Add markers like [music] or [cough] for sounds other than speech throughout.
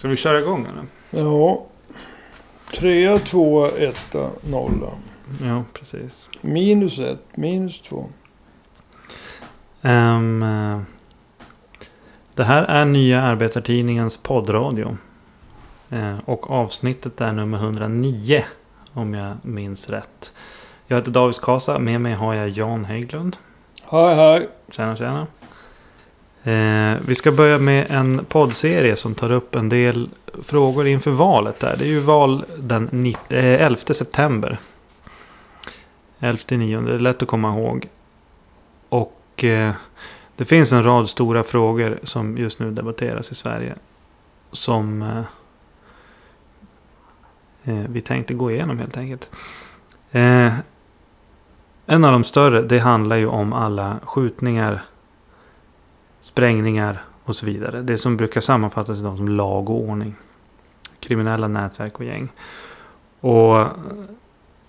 Ska vi köra igång eller? Ja. Trea, tvåa, etta, nolla. Ja, precis. Minus ett, minus två. Eh, det här är Nya Arbetartidningens poddradio. Eh, och avsnittet är nummer 109. Om jag minns rätt. Jag heter David Kasa. Med mig har jag Jan Hägglund. Hej, hej. Tjena, tjena. Eh, vi ska börja med en poddserie som tar upp en del frågor inför valet. Där. Det är ju val den eh, 11 september. 11 9, det är lätt att komma ihåg. Och eh, det finns en rad stora frågor som just nu debatteras i Sverige. Som eh, eh vi tänkte gå igenom helt enkelt. Eh, en av de större, det handlar ju om alla skjutningar, sprängningar och så vidare. Det som brukar sammanfattas idag som lag och ordning. Kriminella nätverk och gäng. Och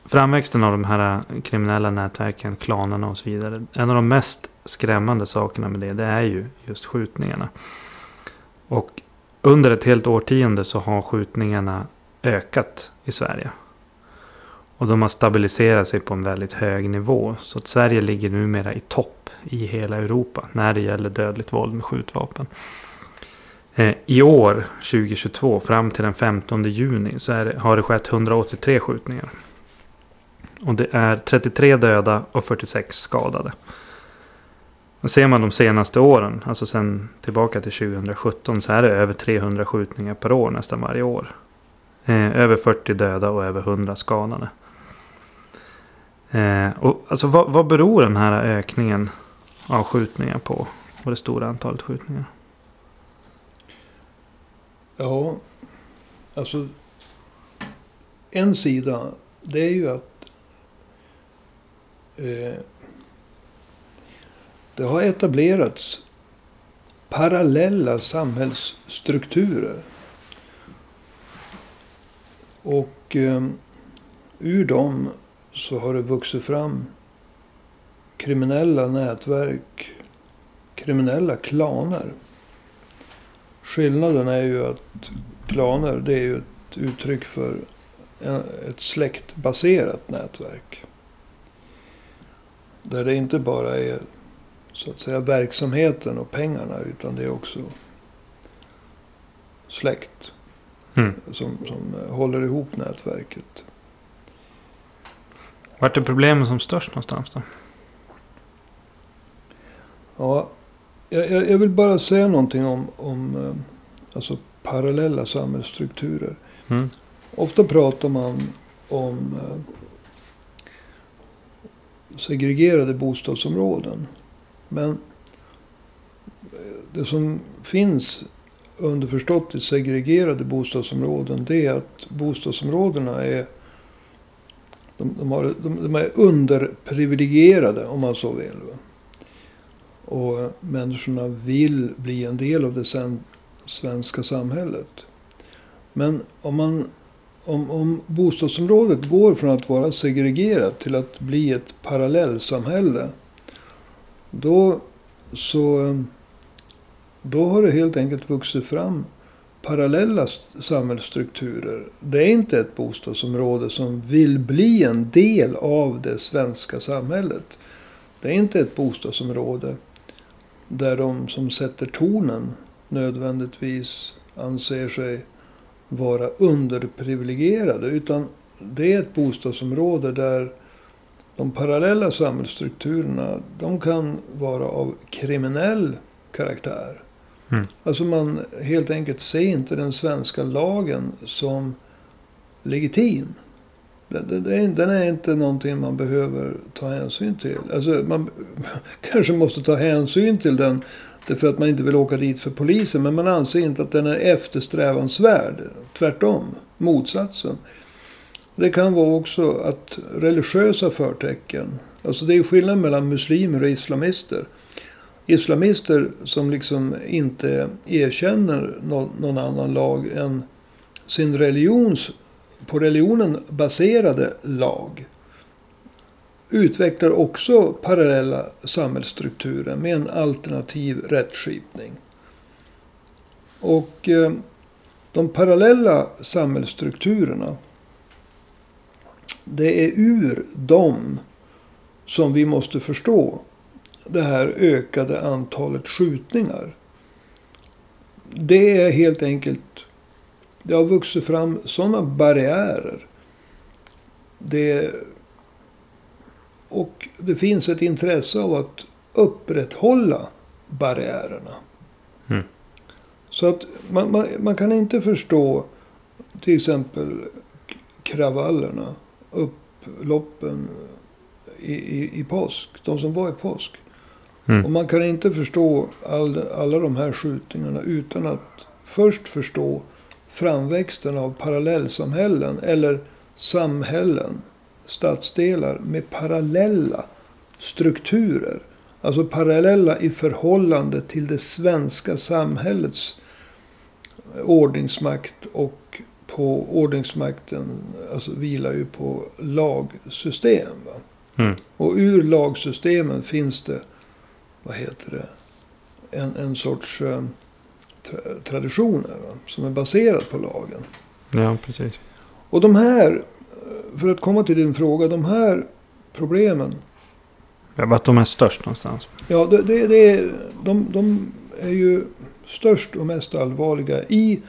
framväxten av de här kriminella nätverken, klanerna och så vidare. En av de mest skrämmande sakerna med det, det är ju just skjutningarna. Och under ett helt årtionde så har skjutningarna ökat i Sverige. Och de har stabiliserat sig på en väldigt hög nivå. Så att Sverige ligger numera i topp i hela Europa när det gäller dödligt våld med skjutvapen. Eh, I år, 2022, fram till den 15 juni så är det, har det skett 183 skjutningar. Och det är 33 döda och 46 skadade. Och ser man de senaste åren, alltså sen tillbaka till 2017, så är det över 300 skjutningar per år nästan varje år. Eh, över 40 döda och över 100 skadade. Eh, och alltså vad, vad beror den här ökningen av skjutningar på? Och det stora antalet skjutningar. Ja, alltså. En sida, det är ju att. Eh, det har etablerats parallella samhällsstrukturer. Och eh, ur dem så har det vuxit fram kriminella nätverk, kriminella klaner. Skillnaden är ju att klaner det är ju ett uttryck för ett släktbaserat nätverk. Där det inte bara är så att säga verksamheten och pengarna utan det är också släkt Mm. som, som håller ihop nätverket. Vart är problemen som störst någonstans då? Ja, jag, jag vill bara säga någonting om, om eh, alltså parallella samhällsstrukturer. Mm. Ofta pratar man om eh, segregerade bostadsområden. Men eh, det som finns underförstått i segregerade bostadsområden det är att bostadsområdena är de, de, har, de, de är underprivilegierade om man så vill. Och människorna vill bli en del av det sen, svenska samhället. Men om, man, om, om bostadsområdet går från att vara segregerat till att bli ett parallellsamhälle. Då, så, då har det helt enkelt vuxit fram parallella samhällsstrukturer. Det är inte ett bostadsområde som vill bli en del av det svenska samhället. Det är inte ett bostadsområde där de som sätter tonen nödvändigtvis anser sig vara underprivilegierade. Utan det är ett bostadsområde där de parallella samhällsstrukturerna de kan vara av kriminell karaktär. Mm. Alltså man helt enkelt ser inte den svenska lagen som legitim. Den, den- är- inte någonting man behöver ta hänsyn till. Alltså man [laughs] kanske måste ta hänsyn till den därför att man inte vill åka dit för polisen. Men man anser inte att den är eftersträvansvärd. Tvärtom, motsatsen. Det kan vara också att religiösa förtecken. Alltså det är skillnad mellan muslimer och islamister. Islamister som liksom inte erkänner någon annan lag än sin religions, på religionen baserade lag. Utvecklar också parallella samhällsstrukturer med en alternativ rättskipning. Och eh, De parallella samhällsstrukturerna. Det är ur dem som vi måste förstå det här ökade antalet skjutningar. Det är helt enkelt, det har vuxit fram sådana barriärer. Det, och det finns ett intresse av att upprätthålla barriärerna. Mm. Så att man, man, man kan inte förstå till exempel kravallerna, upploppen i, i, i påsk. De som var i påsk. Mm. Och man kan inte förstå all, alla de här skjutningarna utan att först förstå framväxten av parallellsamhällen eller samhällen, stadsdelar med parallella strukturer. Alltså parallella i förhållande till det svenska samhällets ordningsmakt och på ordningsmakten alltså vilar ju på lagsystem. Mm. Och ur lagsystemen finns det, vad heter det, en, en sorts tra traditioner va? som är baserad på lagen. Ja, precis. Och de här, för att komma till din fråga, de här problemen. Ja, Vart de är störst någonstans. Ja, det, det, det är, de, de är ju störst och mest allvarliga i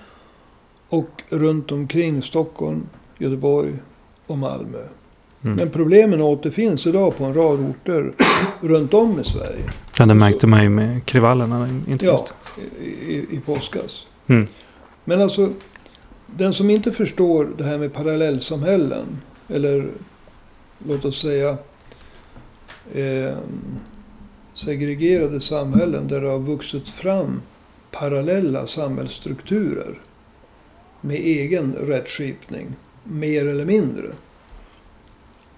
och runt omkring Stockholm, Göteborg och Malmö. Mm. Men problemen återfinns idag på en rad orter [coughs] runt om i Sverige. Ja, det märkte man ju med krivallerna. Inte Ja, minst. i, i, i påskas. Mm. Men alltså, den som inte förstår det här med parallellsamhällen. Eller låt oss säga eh, segregerade samhällen där det har vuxit fram parallella samhällsstrukturer. Med egen rättskipning, mer eller mindre.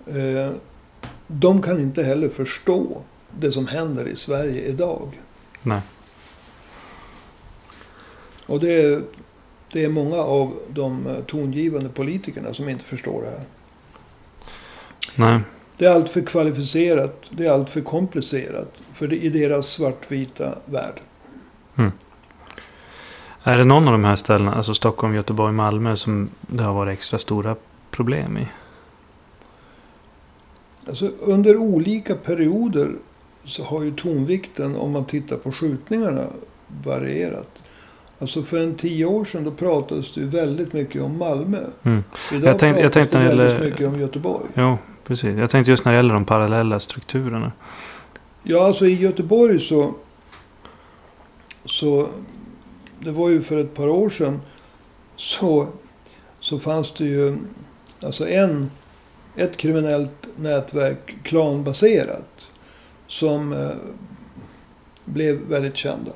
Eh, de kan inte heller förstå det som händer i Sverige idag. Nej. Och det är, det är många av de eh, tongivande politikerna som inte förstår det här. Nej. Det är allt för kvalificerat, det är allt för komplicerat för det, i deras svartvita värld. Är det någon av de här ställena, alltså Stockholm, Göteborg, Malmö, som det har varit extra stora problem i? Alltså, under olika perioder så har ju tonvikten, om man tittar på skjutningarna, varierat. Alltså för en tio år sedan då pratades det väldigt mycket om Malmö. Mm. Idag Jag tänkte- jag tänkte det väldigt gäller- mycket om Göteborg. Jo, precis. Jag tänkte just när det gäller de parallella strukturerna. Ja, alltså i Göteborg så... Så... Det var ju för ett par år sedan. Så, så fanns det ju alltså en, ett kriminellt nätverk, klanbaserat. Som eh, blev väldigt kända.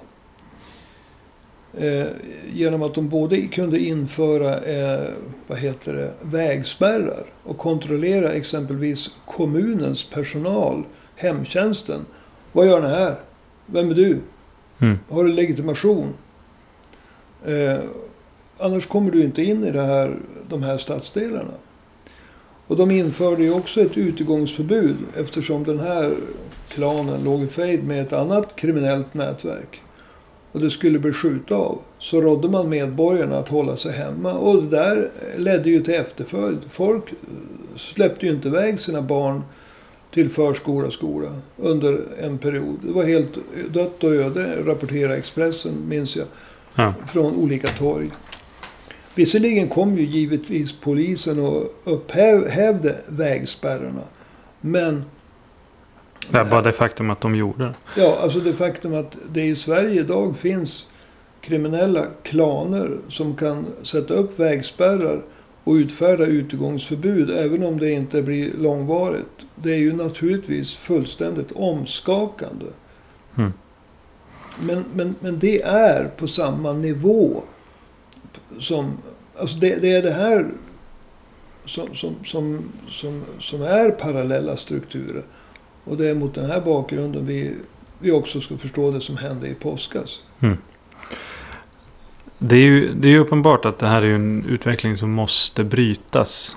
Eh, genom att de både kunde införa eh, vad heter det, vägspärrar och kontrollera exempelvis kommunens personal, hemtjänsten. Vad gör ni här? Vem är du? Mm. Har du legitimation? Eh, annars kommer du inte in i här, de här stadsdelarna. Och de införde ju också ett utegångsförbud eftersom den här klanen låg i fejd med ett annat kriminellt nätverk. Och det skulle bli skjuta av. Så rådde man medborgarna att hålla sig hemma. Och det där ledde ju till efterföljd. Folk släppte ju inte iväg sina barn till förskola och skola under en period. Det var helt dött och öde, rapporterar Expressen, minns jag, Ja. från olika torg. Visserligen kom ju givetvis polisen och upphävde vägspärrarna. Men Det bara det faktum att de gjorde det. Ja, alltså det faktum att det i Sverige idag finns kriminella klaner som kan sätta upp vägspärrar och utfärda utegångsförbud även om det inte blir långvarigt. Det är ju naturligtvis fullständigt omskakande. Mm. Men, men, men det är på samma nivå som... Alltså det, det är det här som, som, som, som, som är parallella strukturer. Och det är mot den här bakgrunden vi, vi också ska förstå det som hände i påskas. Det är ju det är ju uppenbart att det här är en utveckling som måste brytas.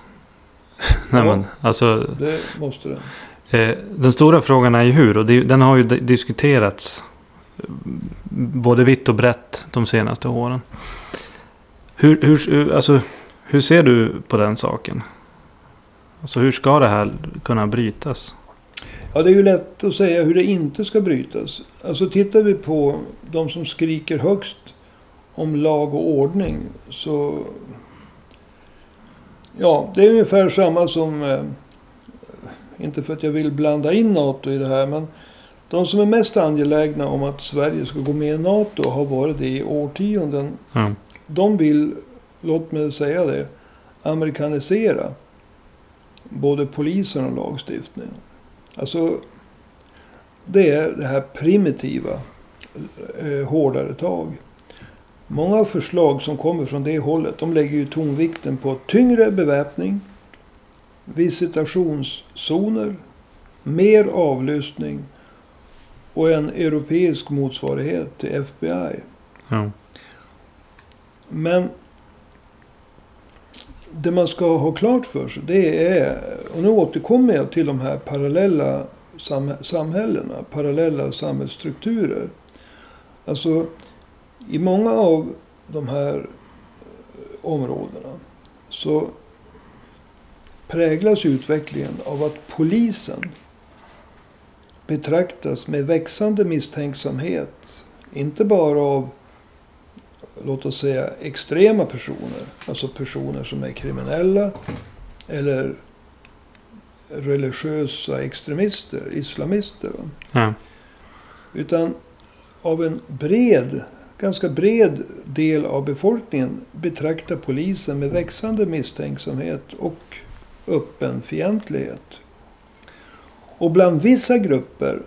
[laughs] Nej, Ja. alltså, Det måste det. eh, den stora frågan är ju hur. Och det, den har ju di- diskuterats eh, både vitt och brett de senaste åren. Hur, hur, alltså, hur ser du på den saken? Alltså hur ska det här kunna brytas? Ja, det är ju lätt att säga hur det inte ska brytas. Alltså tittar vi på de som skriker högst om lag och ordning så... Ja, det är ungefär samma som... Eh, inte för att jag vill blanda in NATO i det här, men de som är mest angelägna om att Sverige ska gå med i NATO har varit det i årtionden. Mm. De vill, låt mig säga det, amerikanisera både polisen och lagstiftningen. Alltså, det är det här primitiva, eh, hårdare tag. Många förslag som kommer från det hållet, de lägger ju tonvikten på tyngre beväpning, visitationszoner, mer avlyssning och en europeisk motsvarighet till FBI. Ja. Men det man ska ha klart för sig det är, och nu återkommer jag till de här parallella sam samhällena, parallella samhällsstrukturer. Alltså i många av de här eh, områdena så präglas utvecklingen av att polisen betraktas med växande misstänksamhet. Inte bara av, låt oss säga, extrema personer. Alltså personer som är kriminella. Eller religiösa extremister, islamister. Ja. Utan av en bred, ganska bred del av befolkningen betraktar polisen med växande misstänksamhet och öppen fientlighet. Och bland vissa grupper,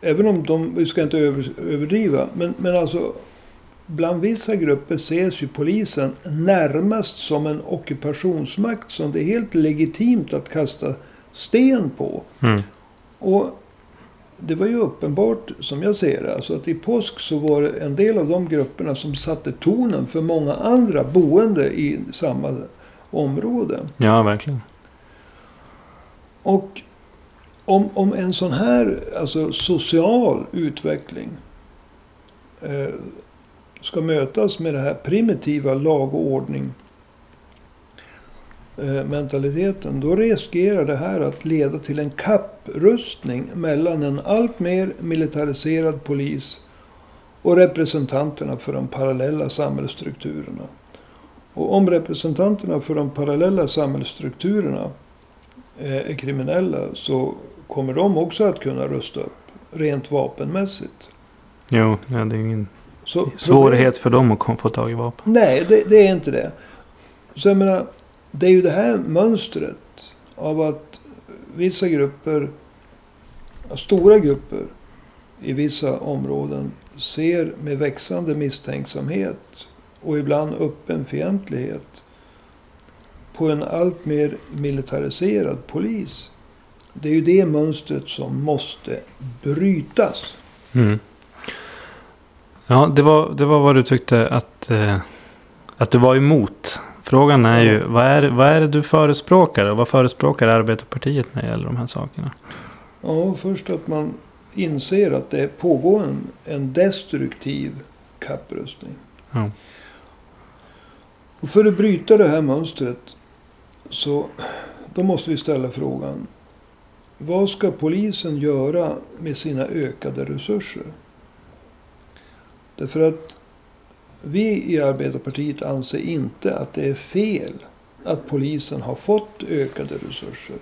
även om de, vi ska inte över, överdriva, men, men alltså bland vissa grupper ses ju polisen närmast som en ockupationsmakt som det är helt legitimt att kasta sten på. Mm. Och det var ju uppenbart, som jag ser det, alltså att i påsk så var det en del av de grupperna som satte tonen för många andra boende i samma område. ja, verkligen. Och om, om en sån här alltså social utveckling eh, ska mötas med det här primitiva lag och ordning eh, mentaliteten, då riskerar det här att leda till en kapprustning mellan en allt mer militariserad polis och representanterna för de parallella samhällsstrukturerna. Och om representanterna för de parallella samhällsstrukturerna eh, är kriminella så kommer de också att kunna rusta upp rent vapenmässigt. Jo, ja, det är ingen så svårighet för dem att få tag i vapen. Nej, det, det är inte det. Så jag menar, det är ju det här mönstret av att vissa grupper, stora grupper i vissa områden ser med växande misstänksamhet och ibland öppen fientlighet på en allt mer militariserad polis. Det är ju det mönstret som måste brytas. Mm. Ja, det var, det var vad du tyckte att, eh, att du var emot. Frågan är ju, vad är, vad är det du förespråkar? Och vad förespråkar Arbetarpartiet när det gäller de här sakerna? Ja, först att man inser att det pågår en, en destruktiv kapprustning. Ja. Och för att bryta det här mönstret så då måste vi ställa frågan. Vad ska polisen göra med sina ökade resurser? Därför att vi i Arbetarpartiet anser inte att det är fel att polisen har fått ökade resurser.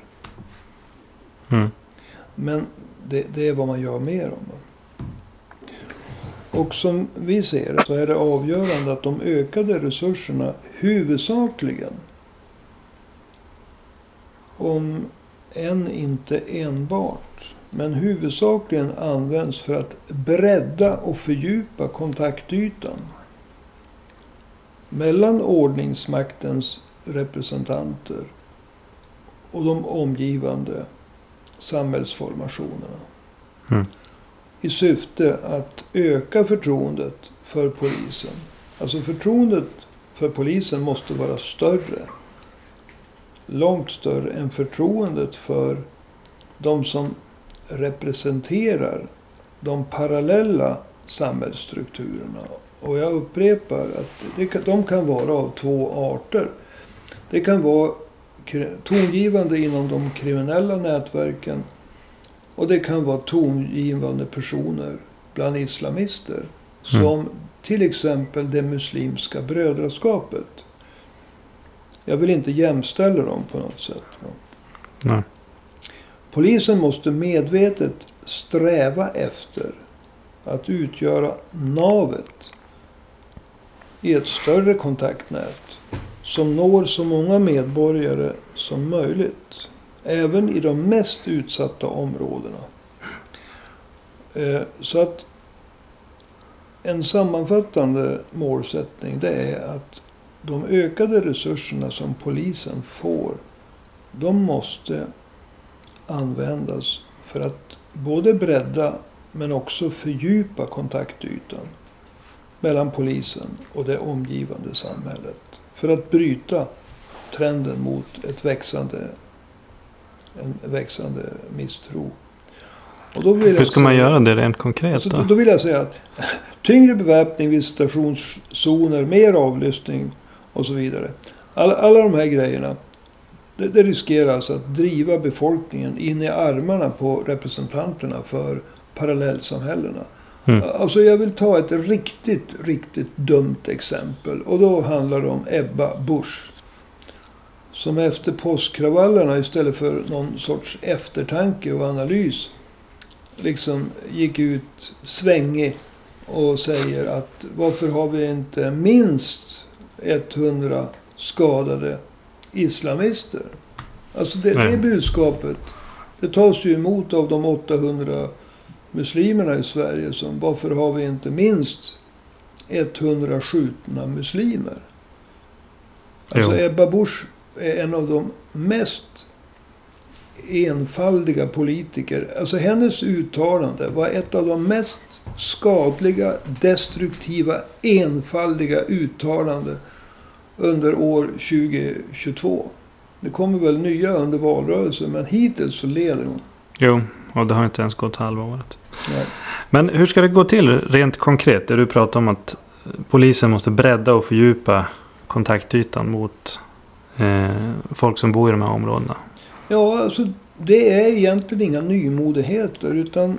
Mm. Men det, det är vad man gör mer om. Och som vi ser det så är det avgörande att de ökade resurserna huvudsakligen, om än inte enbart, men huvudsakligen används för att bredda och fördjupa kontaktytan mellan ordningsmaktens representanter och de omgivande samhällsformationerna. Mm. I syfte att öka förtroendet för polisen. Alltså förtroendet för polisen måste vara större. Långt större än förtroendet för de som representerar de parallella samhällsstrukturerna Och jag upprepar att det, kan- de kan vara av två arter. Det kan vara tongivande inom de kriminella nätverken. Och det kan vara tongivande personer bland islamister. Som till exempel det muslimska brödraskapet. Jag vill inte jämställa dem på något sätt. Nej. Polisen måste medvetet sträva efter att utgöra navet i ett större kontaktnät som når så många medborgare som möjligt. Även i de mest utsatta områdena. Eh, så att en sammanfattande målsättning det är att de ökade resurserna som polisen får, de måste användas för att både bredda men också fördjupa kontaktytan mellan polisen och det omgivande samhället. För att bryta trenden mot ett växande, en växande misstro. Hur ska man säga- göra det rent konkret Alltså, då, då? då vill jag säga att [laughs] tyngre beväpning, visitationszoner, mer avlyssning och så vidare. Alla, alla de här grejerna. Det, det riskerar alltså att driva befolkningen in i armarna på representanterna för parallellsamhällena. Mm. Alltså jag vill ta ett riktigt, riktigt dumt exempel. Och då handlar det om Ebba Busch. Som efter påskkravallerna istället för någon sorts eftertanke och analys. Liksom gick ut svängig och säger att varför har vi inte minst 100 skadade islamister? Alltså det, det budskapet. Det tas ju emot av de 800 muslimerna i Sverige som varför har vi inte minst 100 skjutna muslimer? Alltså Jo. Ebba Busch är en av de mest enfaldiga politiker. Alltså hennes uttalande var ett av de mest skadliga, destruktiva, enfaldiga uttalanden under år 2022. Det kommer väl nya under valrörelsen, men hittills så leder hon. Jo, och det har inte ens gått halva året. Nej. Men hur ska det gå till rent konkret? Det du pratar om att polisen måste bredda och fördjupa kontaktytan mot eh, folk som bor i de här områdena. Ja, alltså det är egentligen inga nymodigheter utan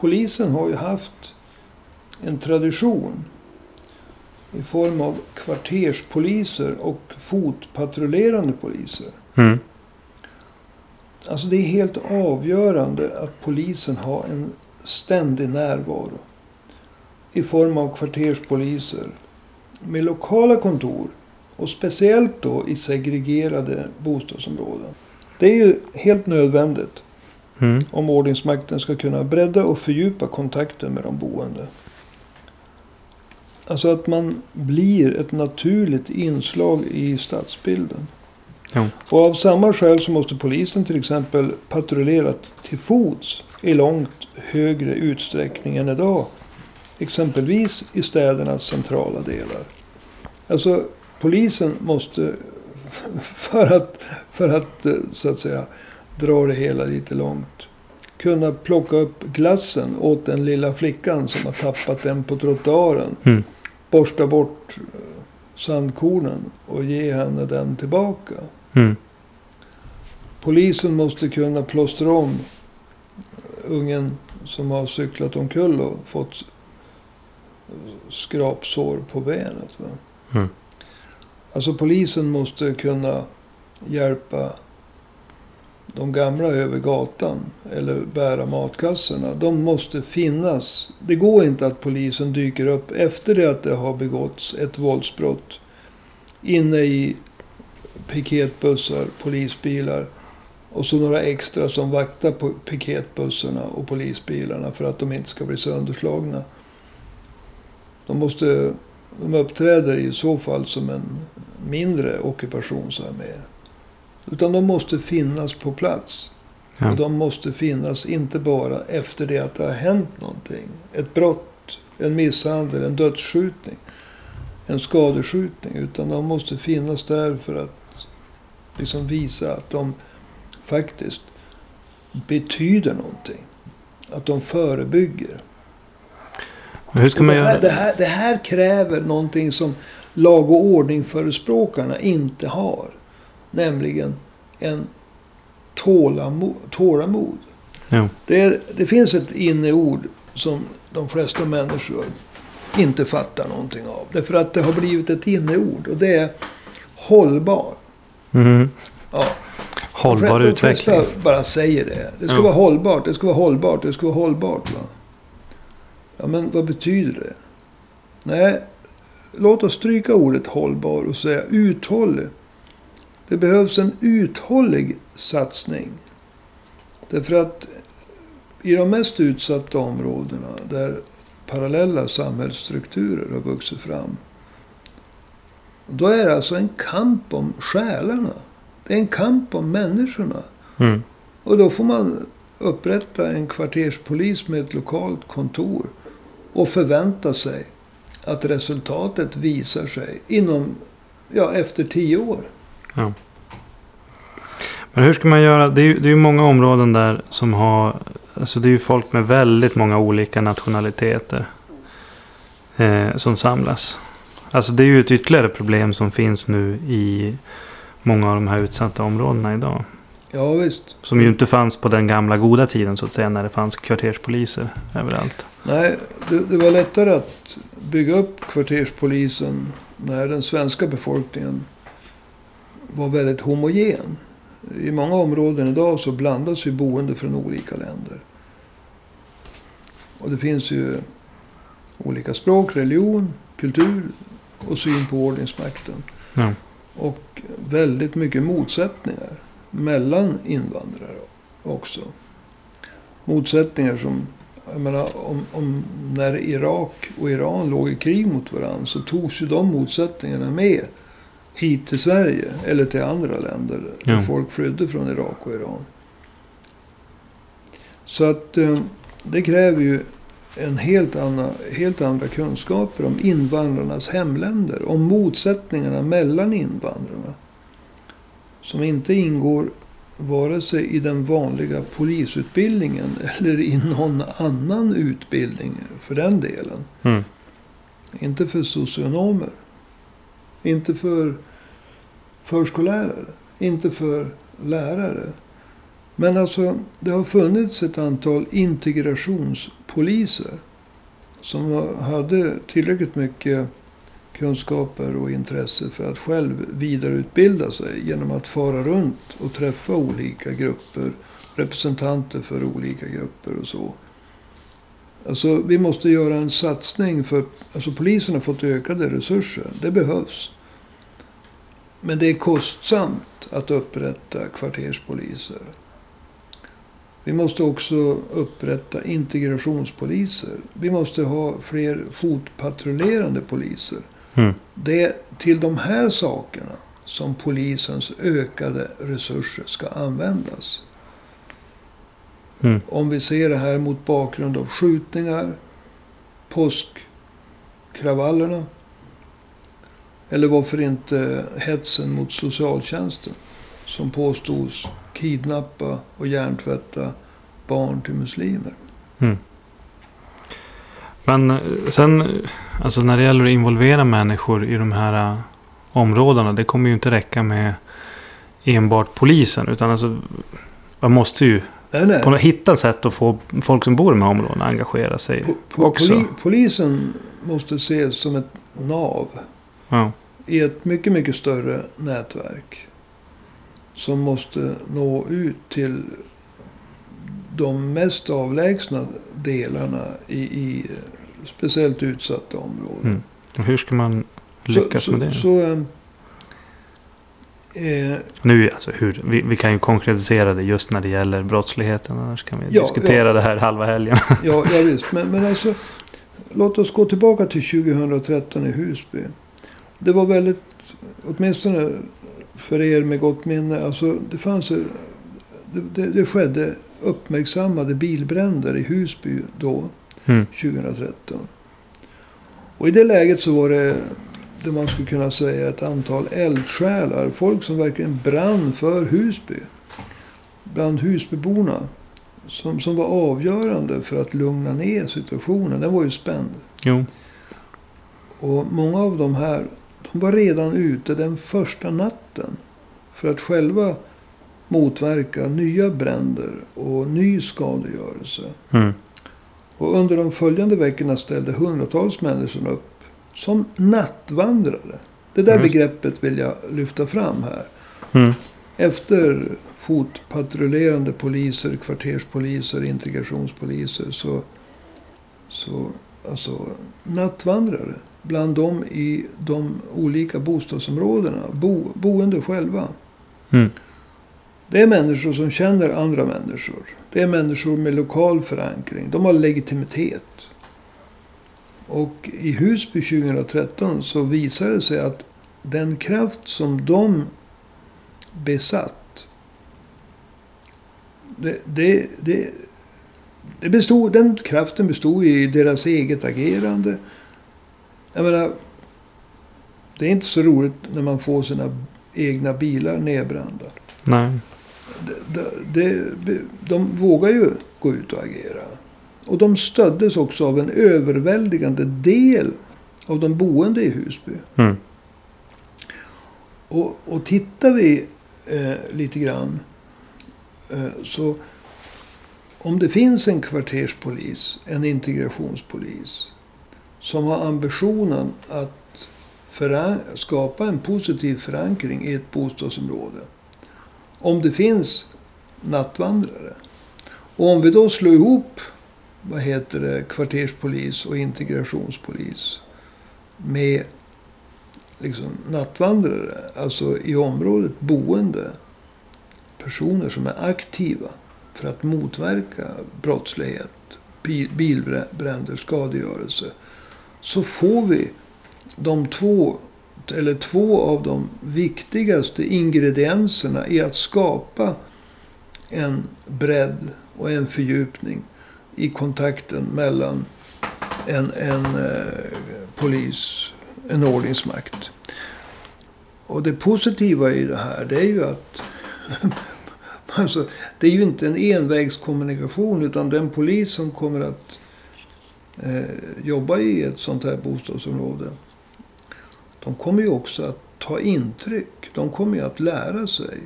polisen har ju haft en tradition i form av kvarterspoliser och fotpatrullerande poliser. Mm. Alltså det är helt avgörande att polisen har en ständig närvaro i form av kvarterspoliser med lokala kontor och speciellt då i segregerade bostadsområden. Det är ju helt nödvändigt Mm. om ordningsmakten ska kunna bredda och fördjupa kontakten med de boende. Alltså att man blir ett naturligt inslag i stadsbilden. Jo. Och av samma skäl så måste polisen till exempel patrullera till fots i långt högre utsträckning än idag. Exempelvis i städernas centrala delar. Alltså polisen måste, [laughs] för att, för att eh, så att säga dra det hela lite långt. Kunna plocka upp glassen åt den lilla flickan som har tappat den på trottoaren. Mm. Borsta bort eh, sandkornen och ge henne den tillbaka. Mm. Polisen måste kunna plåstra om ungen som har cyklat omkull och fått skrapsår på benet. Va? Mm. Alltså polisen måste kunna hjälpa de gamla över gatan eller bära matkassorna. De måste finnas. Det går inte att polisen dyker upp efter det att det har begåtts ett våldsbrott inne i piketbussar, polisbilar och så några extra som vaktar på piketbussarna och polisbilarna för att de inte ska bli sönderslagna. De måste de uppträder i så fall som en mindre ockupationsarmé. Utan de måste finnas på plats. Ja. Och de måste finnas inte bara efter det att det har hänt någonting. Ett brott, en misshandel, en dödsskjutning, en skadeskjutning. Utan de måste finnas där för att liksom visa att de faktiskt betyder någonting. Att de förebygger. Hur ska man det, göra här, det, här, det här kräver någonting som lag och ordning-förespråkarna inte har. Nämligen en tålamod. tålamod. Jo. Det, är, det finns ett inneord som de flesta människor inte fattar någonting av. Därför att det har blivit ett inneord. Och det är hållbar. Mhm. Ja. Hållbar de utveckling. flesta bara säger det. Det ska Ja. vara hållbart, det ska vara hållbart, det ska vara hållbart. Va? Ja, men vad betyder det? Nej, låt oss stryka ordet hållbar och säga uthållig. Det behövs en uthållig satsning. Därför att i de mest utsatta områdena där parallella samhällsstrukturer har vuxit fram. Då är det alltså en kamp om själarna. Det är en kamp om människorna. Mm. Och då får man upprätta en kvarterspolis med ett lokalt kontor. Och förvänta sig att resultatet visar sig inom, ja, efter tio år. Ja. Men hur ska man göra? Det är ju det är många områden där som har... Alltså det är ju folk med väldigt många olika nationaliteter. Eh, som samlas. Alltså det är ju ett ytterligare problem som finns nu i många av de här utsatta områdena idag. Ja, visst. Som ju inte fanns på den gamla goda tiden så att säga. När det fanns kvarterspoliser överallt. Nej, det, det var lättare att bygga upp kvarterspolisen när den svenska befolkningen var väldigt homogen. I många områden idag så blandas ju boende från olika länder. Och det finns ju olika språk, religion, kultur och syn på ordningsmakten. Ja. Och väldigt mycket motsättningar mellan invandrare också. Motsättningar som, jag menar, om, om när Irak och Iran låg i krig mot varandra så togs ju de motsättningarna med hit till Sverige eller till andra länder Ja. folk flydde från Irak och Iran. Så att eh, det kräver ju en helt, anna, helt andra kunskaper om invandrarnas hemländer. Om motsättningarna mellan invandrarna. Som inte ingår vare sig i den vanliga polisutbildningen [laughs] eller i någon annan utbildning för den delen. Mm. Inte för socionomer. Inte för förskollärare. Inte för lärare. Men alltså, det har funnits ett antal integrationspoliser. Som hade tillräckligt mycket kunskaper och intresse för att själv vidareutbilda sig genom att fara runt och träffa olika grupper, representanter för olika grupper och så. Alltså vi måste göra en satsning för, alltså polisen har fått ökade resurser, det behövs. Men det är kostsamt att upprätta kvarterspoliser. Vi måste också upprätta integrationspoliser. Vi måste ha fler fotpatrullerande poliser. Mm. Det är till de här sakerna som polisens ökade resurser ska användas. Mm. Om vi ser det här mot bakgrund av skjutningar, påskkravallerna. Eller varför inte hetsen mot socialtjänsten. Som påstods kidnappa och hjärntvätta barn till muslimer. Mm. Men eh, sen, alltså när det gäller att involvera människor i de här eh, områdena. Det kommer ju inte räcka med enbart polisen. Utan alltså, man måste ju Nej, nej. på, något- hitta sätt att få folk som bor i de här områdena att engagera sig Po- po- också. poli- polisen måste ses som ett nav Ja. I ett mycket, mycket större nätverk. Som måste nå ut till de mest avlägsna delarna i, i speciellt utsatta områden. Mm. Hur ska man lyckas så, med det? Så, så, eh, eh, Nu, alltså hur, vi, vi kan ju konkretisera det just när det gäller brottsligheten. Annars kan vi Ja, diskutera ja. det här halva helgen. ja, ja, visst. Men, men alltså, låt oss gå tillbaka till 2013 i Husby. Det var väldigt, åtminstone för er med gott minne, alltså det fanns det, det, det skedde uppmärksammade bilbränder i Husby då, Mm. 2013. Och i det läget så var det, det man skulle kunna säga, ett antal eldsjälar. Folk som verkligen brann för Husby. Bland Husbyborna. Som, som var avgörande för att lugna ner situationen. Den var ju spänd. Jo. Och många av de här, de var redan ute den första natten. För att själva motverka nya bränder och ny skadegörelse. Mm. Och under de följande veckorna ställde hundratals människor upp som nattvandrare. Det där Just. begreppet vill jag lyfta fram här. Mm. Efter fotpatrullerande poliser, kvarterspoliser, integrationspoliser så, så alltså nattvandrare bland dem i de olika bostadsområdena, bo, boende själva. Mm. Det är människor som känner andra människor. Det är människor med lokal förankring. De har legitimitet. Och i Husby 2013 så visade det sig att den kraft som de besatt. Det, det, det, det bestod, den kraften bestod i deras eget agerande. Jag menar, det är inte så roligt när man får sina egna bilar nedbrända. Nej. De, de, de, de vågar ju gå ut och agera. Och de stöddes också av en överväldigande del av de boende i Husby. Mm. Och, och tittar vi eh, lite grann. Eh, så om det finns en kvarterspolis, en integrationspolis. Som har ambitionen att skapa en positiv förankring i ett bostadsområde. Om det finns nattvandrare. Och om vi då slår ihop vad heter det, kvarterspolis och integrationspolis. Med liksom nattvandrare, alltså i området boende personer som är aktiva för att motverka brottslighet, bilbränder, skadegörelse. Så får vi de två, eller två av de viktigaste ingredienserna i att skapa en bredd och en fördjupning i kontakten mellan en, en eh, polis, en ordningsmakt. Och det positiva i det här det är ju att [laughs] alltså, det är ju inte en envägskommunikation utan den polis som kommer att eh, jobbar i ett sånt här bostadsområde. De kommer ju också att ta intryck. De kommer ju att lära sig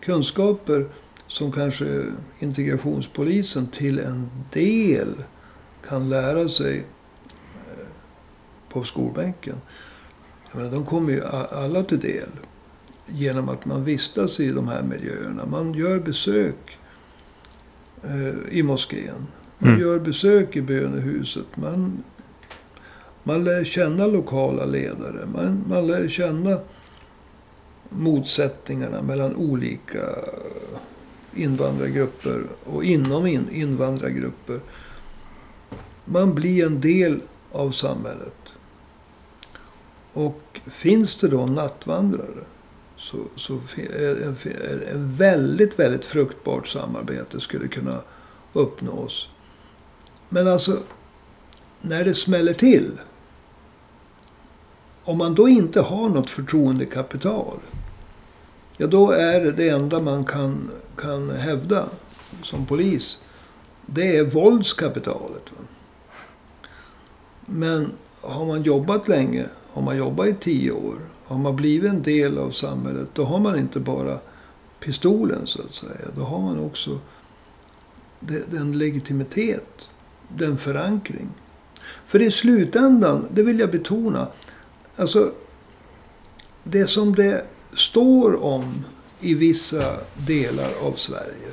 kunskaper som kanske integrationspolisen till en del kan lära sig eh, på skolbänken. Jag menar, de kommer ju alla till del genom att man vistas i de här miljöerna. Man gör besök eh, i moskén. Mm. Man Mm. gör besök i bönehuset. Man, man lär känna lokala ledare. Man, man lär känna motsättningarna mellan olika invandrargrupper och inom in, invandrargrupper. Man blir en del av samhället. Och finns det då nattvandrare så, så är en, en väldigt, väldigt fruktbart samarbete skulle kunna uppnås. Men alltså, när det smäller till. Om man då inte har något förtroendekapital. Ja, då är det enda man kan, kan hävda som polis. Det är våldskapitalet. Men har man jobbat länge, har man jobbat i tio år, har man blivit en del av samhället, då har man inte bara pistolen så att säga. Då har man också den legitimitet, den förankring. För i slutändan, det vill jag betona, alltså det som det står om i vissa delar av Sverige.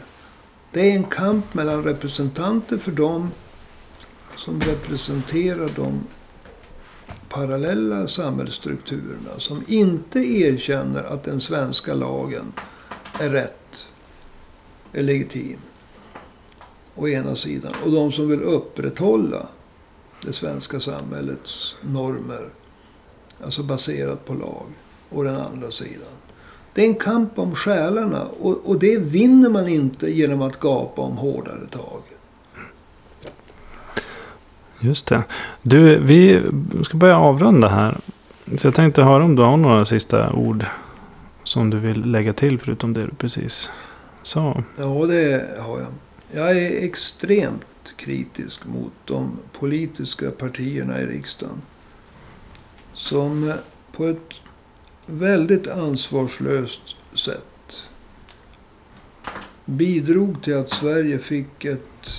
Det är en kamp mellan representanter för dem som representerar de parallella samhällsstrukturerna. Som inte erkänner att den svenska lagen är rätt, är legitim. Å ena sidan. Och de som vill upprätthålla det svenska samhällets normer. Alltså baserat på lag. Å den andra sidan. Det är en kamp om själarna. Och, och det vinner man inte genom att gapa om hårdare tag. Just det. Du, vi ska börja avrunda här. Så jag tänkte höra om du har några sista ord. Som du vill lägga till förutom det du precis sa. Ja, det har jag. Jag är extremt kritisk mot de politiska partierna i riksdagen. Som på ett väldigt ansvarslöst sätt bidrog till att Sverige fick ett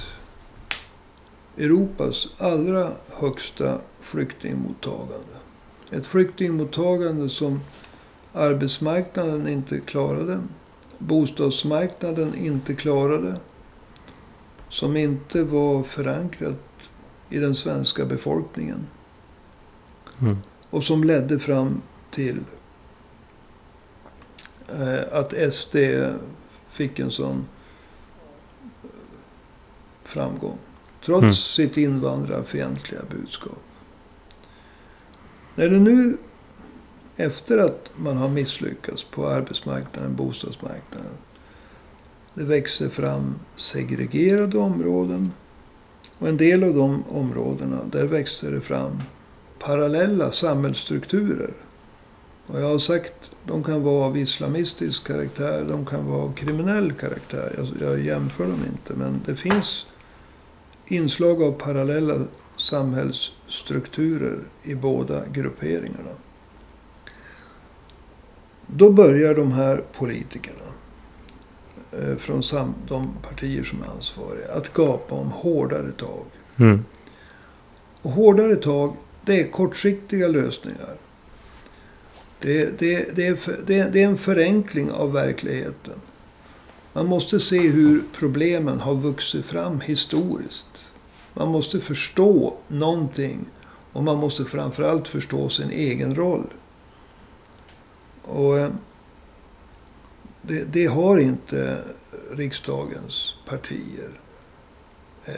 Europas allra högsta flyktingmottagande. Ett flyktingmottagande som arbetsmarknaden inte klarade. Bostadsmarknaden inte klarade. Som inte var förankrat i den svenska befolkningen. Mm. Och som ledde fram till eh, att SD fick en sån framgång. Trots Mm. sitt invandrarfientliga budskap. När det nu, efter att man har misslyckats på arbetsmarknaden, bostadsmarknaden. Det växer fram segregerade områden. Och en del av de områdena, där växer det fram parallella samhällsstrukturer. Och jag har sagt, de kan vara av islamistisk karaktär, de kan vara av kriminell karaktär. Jag, jag jämför dem inte, men det finns inslag av parallella samhällsstrukturer i båda grupperingarna. Då börjar de här politikerna från sam- de partier som är ansvariga att gapa om hårdare tag. Mm. Och hårdare tag, det är kortsiktiga lösningar. Det, det, det, är för, det, det är en förenkling av verkligheten. Man måste se hur problemen har vuxit fram historiskt. Man måste förstå någonting. Och man måste framförallt förstå sin egen roll. Och eh, det, det har inte riksdagens partier. Eh,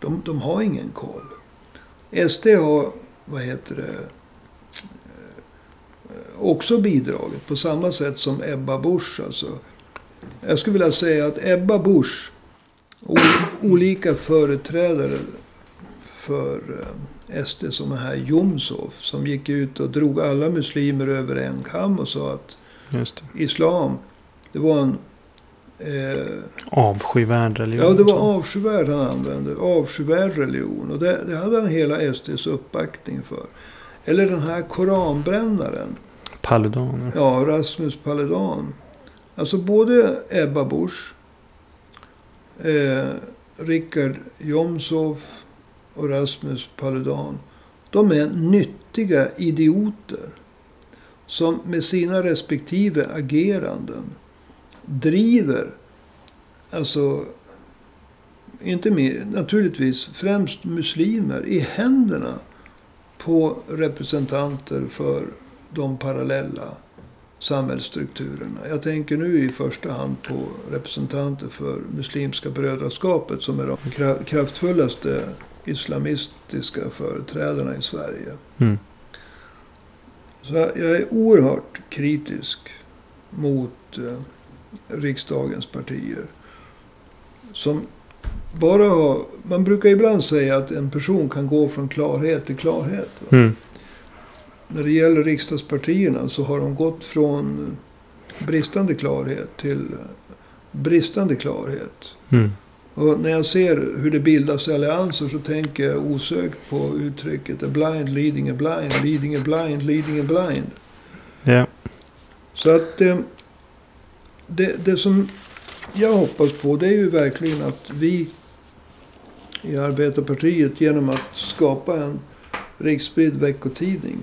de, de har ingen koll. SD har, vad heter det, eh, också bidragit på samma sätt som Ebba Busch. Alltså. Jag skulle vilja säga att Ebba Busch och olika företrädare för eh, SD som är här Jomshof som gick ut och drog alla muslimer över en kam och sa att Just det. islam, det var en eh, Avskyvärd religion. Ja, det var avskyvärd han använde. Avskyvärd religion. Och det, det hade han hela SDs uppbackning för. Eller den här koranbrännaren. Paludan. Ja, Rasmus Paludan. Alltså både Ebba Busch, eh, Richard Jomshof och Rasmus Paludan. De är nyttiga idioter. Som med sina respektive ageranden driver, alltså inte mer, naturligtvis främst muslimer i händerna på representanter för de parallella samhällsstrukturerna. Jag tänker nu i första hand på representanter för Muslimska brödraskapet som är de kraftfullaste islamistiska företrädarna i Sverige. Mm. Så jag är oerhört kritisk mot eh, riksdagens partier. Som bara har... Man brukar ibland säga att en person kan gå från klarhet till klarhet. Mm. När det gäller riksdagspartierna så har de gått från bristande klarhet till bristande klarhet. Mm. Och när jag ser hur det bildas allianser så tänker jag osökt på uttrycket a blind leading a blind, leading a blind, leading a blind. Ja. Så att eh, det, det som jag hoppas på det är ju verkligen att vi i Arbetarpartiet genom att skapa en riksspridd veckotidning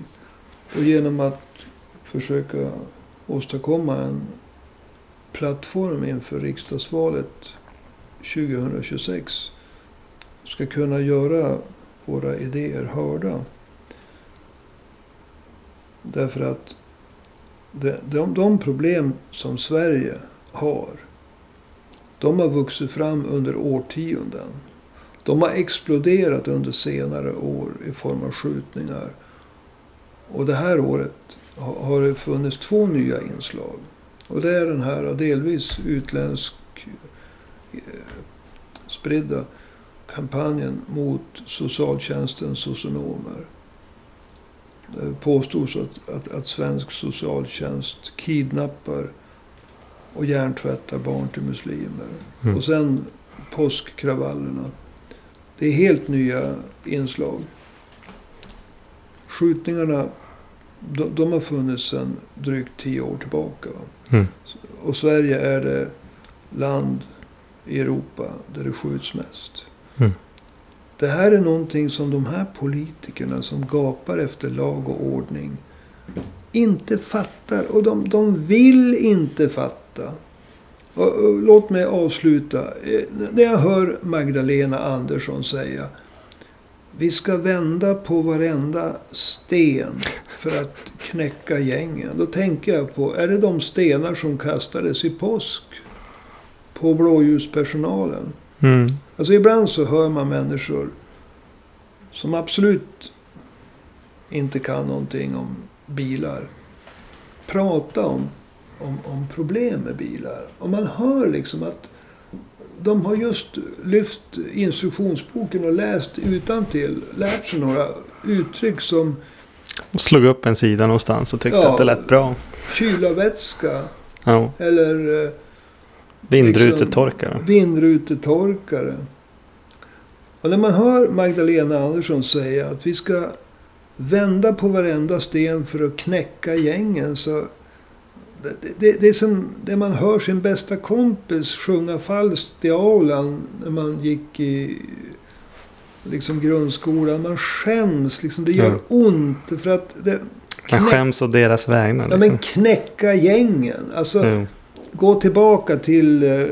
och genom att försöka åstadkomma en plattform inför riksdagsvalet 2026 ska kunna göra våra idéer hörda. Därför att de, de, de problem som Sverige har, de har vuxit fram under årtionden. De har exploderat under senare år i form av skjutningar. Och det här året har det funnits två nya inslag. Och det är den här delvis utländsk spridda kampanjen mot socialtjänstens socionomer. Det påstås att, att, att svensk socialtjänst kidnappar och hjärntvättar barn till muslimer. Mm. Och sen påskkravallerna. Det är helt nya inslag. Skjutningarna, de, de har funnits sedan drygt tio år tillbaka. Mm. Och Sverige är det land i Europa där det skjuts mest. Mm. Det här är någonting som de här politikerna som gapar efter lag och ordning inte fattar. Och de, de vill inte fatta. Och, och, låt mig avsluta. Eh, När jag hör Magdalena Andersson säga vi ska vända på varenda sten för att knäcka gängen. Då tänker jag på, är det de stenar som kastades i påsk på blåljuspersonalen? Mm. Alltså ibland så hör man människor som absolut inte kan någonting om bilar. Prata om, om, om problem med bilar. Och man hör liksom att de har just lyft instruktionsboken och läst utan till, lärt sig några uttryck som Och slog upp en sida någonstans och tyckte Ja. att det lät bra. kylarvätska Ja. eller Vindrutetorkare. vindrutetorkare. Och när man hör Magdalena Andersson säga att vi ska vända på varenda sten för att knäcka gängen. så det, det, det är som det man hör sin bästa kompis sjunga falskt i aulan när man gick i liksom grundskolan. Man skäms, liksom, det gör Ja. ont. För att det, Man knä- skäms å deras vägnar. ja, Liksom. men knäcka gängen. Alltså, Mm. Gå tillbaka till eh,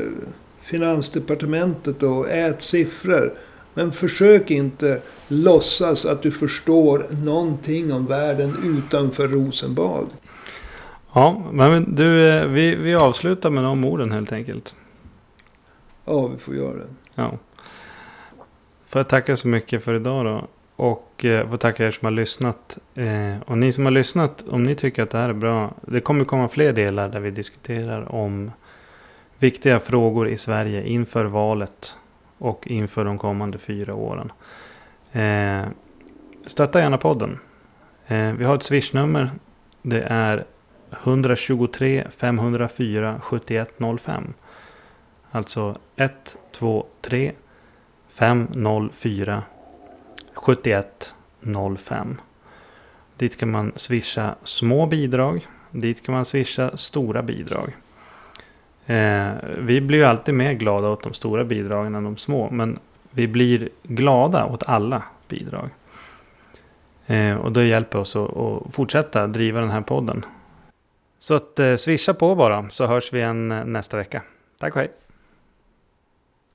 Finansdepartementet och ät siffror. Men försök inte låtsas att du förstår någonting om världen utanför Rosenbad. Ja, men du, eh, vi, vi avslutar med de orden helt enkelt. Ja, vi får göra det. Ja. Får jag tacka så mycket för idag då. Och eh, får tacka er som har lyssnat. Eh, och ni som har lyssnat, om ni tycker att det här är bra. Det kommer komma fler delar där vi diskuterar om viktiga frågor i Sverige inför valet. Och inför de kommande fyra åren. Eh, stötta gärna podden. Eh, vi har ett swishnummer. Det är 123 504 7105. Alltså 123 504 7105. Dit kan man swisha små bidrag. Dit kan man swisha stora bidrag. Eh, vi blir ju alltid mer glada åt de stora bidragen än de små. Men vi blir glada åt alla bidrag. Eh, och det hjälper oss att, att fortsätta driva den här podden. Så att eh, swisha på bara så hörs vi igen eh, nästa vecka. Tack och hej!